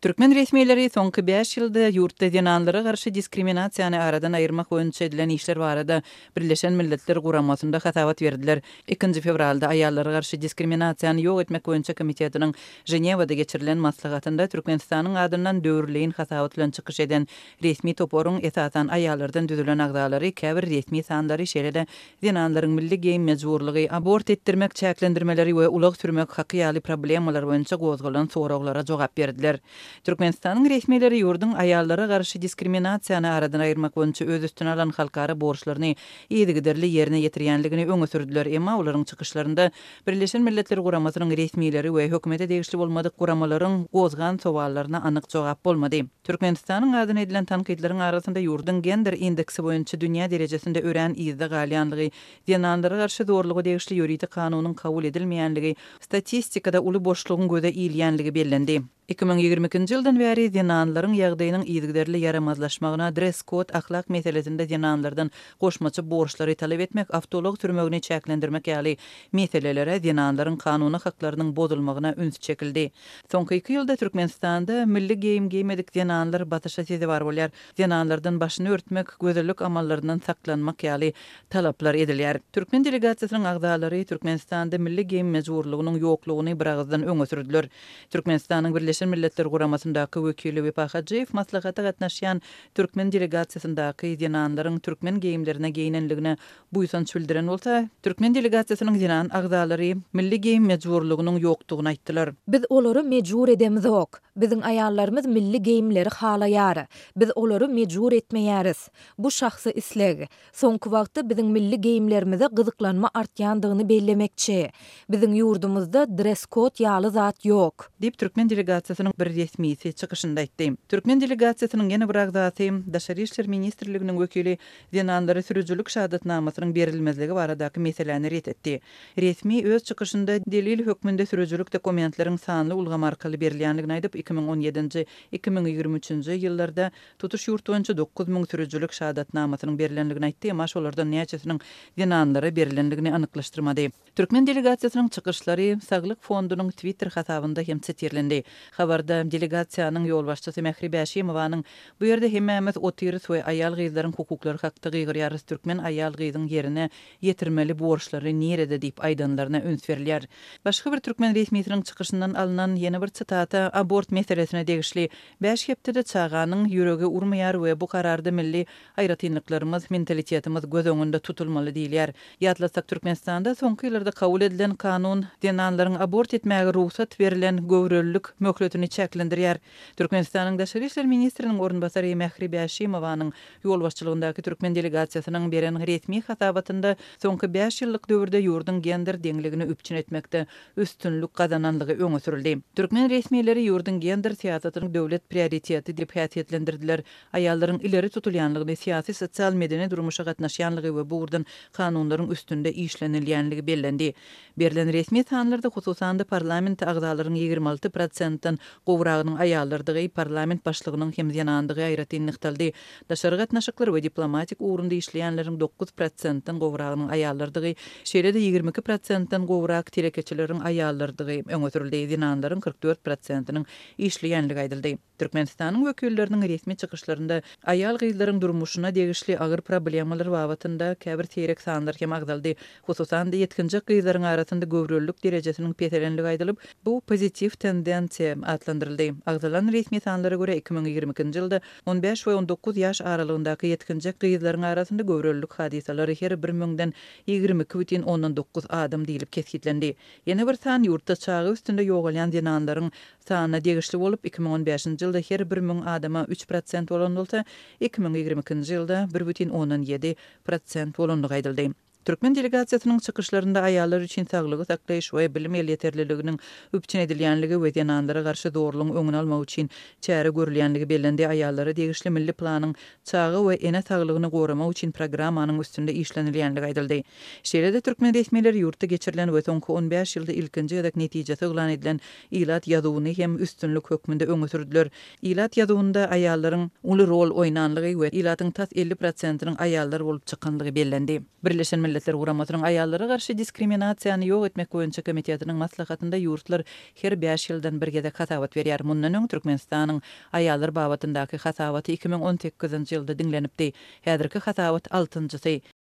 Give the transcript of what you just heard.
Türkmen resmileri soňky bäş ýylda ýurtda zenanlara garşy diskriminasiýany aradan aýyrmak boýunça edilen işler barada Birleşen Milletler Guramasynda hasabat berdiler. Ikinji fewralda Aýallara garşy diskriminasiýany ýok etmek boýunça komitetiniň Ženewada geçirilen maslahatynda Türkmenistanyň adyndan döwürleýin hasabat bilen çykyş eden resmi toparyň, esasan, aýallardan düzülen agzalary, käbir resmi sanlary, şeýle-de Zenanlaryň milli geýim mejburlygy, abort etdirmek çäklendirmeleri we ulag sürmek haky ýaly problemalar boýunça gozgalan soraglara jogap berdiler. Türkmenistanyň resmileri ýurduň aýallara garşy diskriminasiýany aradan aýyrmak boýunça öz üstüne alan halkara borçlaryny yzygiderli ýerine ýetirýändigini öňe sürdüler, emma olaryň çykyşlarynda Birleşen Milletler Guramasynyň resmileri we hökümete degişli bolmadyk guramalaryň gozgan sowallaryna anyk jogap bolmady. Türkmenistanyň adyna edilen tankytlaryň arasynda ýurduň gender indeksi boýunça dünýä derejesinde örän yzda galýanlygy, zenanlara garşy zorluga degişli ýuridik kanunyň kabul edilmeýänligi, statistikada uly boşlugyň göze ilýänligi bellendi. Iki müň ýigrimi ikinji ýyldan bäri zenanlaryň ýagdaýynyň yzygiderli ýaramazlaşmagyna, dress-kod, ahlak meselesinde zenanlardan goşmaça borçlary talap etmek, awtoulag sürmegini çäklendirmek ýaly meselelere, zenanlaryň kanuny haklarynyň bozulmagyna üns çekildi. Soňky iki ýylda Türkmenistanda milli geýim geýmedik zenanlar basyşa sezewar bolýar. Zenanlardan başyny örtmek, gözellik amallaryndan saklanmak ýaly talaplar edilýär. Türkmen delegasiýasynyň agzalary Türkmenistanda milli geýim mejburlygynyň ýoklugyny biragyzdan öňe sürdüler. Türkmenistanyň Birleşen Milletler Guramasyndaky wekili Wepa Hajyýew maslahata gatnaşýan türkmen delegasiýasyndaky zenanlaryň türkmen geýimlerine geýnenligine buýsanç bildiren bolsa, türkmen delegasiýasynyň zenan agzalary milli geýim mejburlygynyň ýokdugyny aýtdylar. Biz olary mejbur edemizok. Biziň aýallarymyz milli geýimleri halaýar. Biz olary mejbur etmeýäris. Bu şahsy isleg. Soňky wagtda biziň milli geýimlerimize gyzyklanma artýandygyny bellemekçi. Biziň ýurdumyzda dress-kod ýaly zat ýok. Diýip, türkmen delegasiýasynyň bir resmisi çykyşynda aýtdy. Türkmen delegasiýasynyň ýene bir agzasy, Daşary işler ministrliginiň wekili zenanlara sürüjilik şahadatnamasynyň berilmezligi baradaky meseläni ret etdi. Resmi öz çykyşynda delil hökmünde sürüjilik dokumentleriň sanly ulgam arkaly berilýändigini aýdyp, iki müň on ýedinji, iki müň ýigrimi üçünji ýyllarda tutuş ýurt boýunça dokuz müň sürüjilik şahadatnamasynyň berilendigini aýtdy, emma şolardan näçesiniň zenanlara berilendigini anyklaşdyrmady. Türkmen delegasiýasynyň çykyşlary Saglyk fondunyň Twitter hasabynda hem çetirlendi. Habarda delegasiýanyň ýolbaşçysy Mähri Bäşimowanyň Bu ýerde hemmämiz otyrys we aýal-gyzlaryň hukuklary hakda gygyrýarys, türkmen aýal-gyzyň ýerine ýetirmeli borçlary nirede diýip aýdanlaryna üns berilýär. Başga bir türkmen resmisiniň çykyşyndan alnan ýene bir sitata abort meselesine degişli, Bäş hepdede çaganyň ýüregi urmaýar we bu kararda milli Aýratynlyklarymyz, mentalitetimiz göz öňünde tutulmaly diýilýär. Ýatlasak, Türkmenistanda soňky ýyllarda kabul edilen kanun zenanlaryň abort etmäge rugsat berlen göwrelilik möhletini çäklendirýär. Türkmenistanyň Daşary işler ministriniň orunbasary Mähri Bäşimowanyň ýolbaşçylygyndaky türkmen delegasiýasynyň beren resmi hasabatynda soňky bäş ýyllyk döwürde ýurduň gender deňligini üpjün etmekde üstünlik gazananlygy öňe sürüldi. Türkmen resmileri ýurduň gender syýasatyny döwlet prioriteti diýip häsiýetlendirdiler. aýallaryň ileri tutulýanlygyny, syýasy, sosial-medeni durmuşa gatnaşýanlygy we bu ugurdan kanunlaryň üstünde işlenilýänligi bellendi. Berlen resmi sanlarda, hususan-da, parlament agzalaryň ýigrimi alty prosentden gowragynyň aýallardygy, parlament başlygynyň hem zenandygy aýratyn nygtaldy. Daşary gatnaşyklar we diplomatik ugrunda işleýänleriň dokuz prosentden gowragynyň aýallardygy, şeýle-de ýigrimi iki prosentden gowrak telekeçileriň aýallardygy öňe sürüldi, zenanlaryň kyrk dört prosentiniň işleýänligi aýdyldy. Türkmenistanyň wekilleriniň resmi çykyşlarynda aýal-gyzlaryň durmuşyna degişli agyr problemalar babatynda käbir seýrek sanlar hem agzaldy. Hususan-da, ýetginjek gyzlaryň arasynda göwrelilik derejesiniň peselendigi aýdylyp, bu pozitiw tendensiýa atlandyryldy. Agzalan resmi sanlara görä, iki müň ýigrimi ikinji ýylda on bäş we on dokuz ýaş aralygyndaky ýetginjek gyzlaryň arasynda göwrelilik hadysalary her bir müňden ýigrimi iki bütin ondan dokuz adam diýlip kesgitlendi. Ýene bir san ýurtda çaga üstünde ýogalýan zenanlaryň sanyna degişli bolup, iki müň on bäşinji ýylda her bir müň adama üç prosent bolan bolsa, iki müň ýigrimi ikinji ýylda bir bütin ondan ýedi prosent bolandygy aýdyldy. Türkmen delegasiýasynyň çykyşlarynda aýallar üçin saglygy saklaýyş we bilim elýeterliliginiň üpjün edilýänligi we zenanlara garşy zorlugyň öňüni almak üçin çäre görülýänligi bellendi, aýallara degişli milli planyň çaga we ene saglygyny goramak üçin programmanyň üstünde işlenilýänligi aýdyldy. Şeýle-de türkmen resmileri ýurtda geçirilen we soňky on bäş ýylda ilkinji gezek netijesi yglan edilen Ilat ýazuwyny hem üstünlik hökmünde öňe sürdüler. Ilat ýazuwynda aýallaryň uly rol oýnanlygy we ilatyň tas elli prosentiniň aýallar bolup çykanlygy bellendi. Birleşen Milletler Guramasynyň Aýallara garşy diskriminasiýany ýok etmek boýunça komitetiniň maslahatynda ýurtlar her bäş ýyldan bir gezek hasabat berýär. Mundan öň Türkmenistanyň aýallar babatyndaky hasabaty iki müň on sekizinji ýylda diňlenipdi. Häzirki hasabat altynjysy.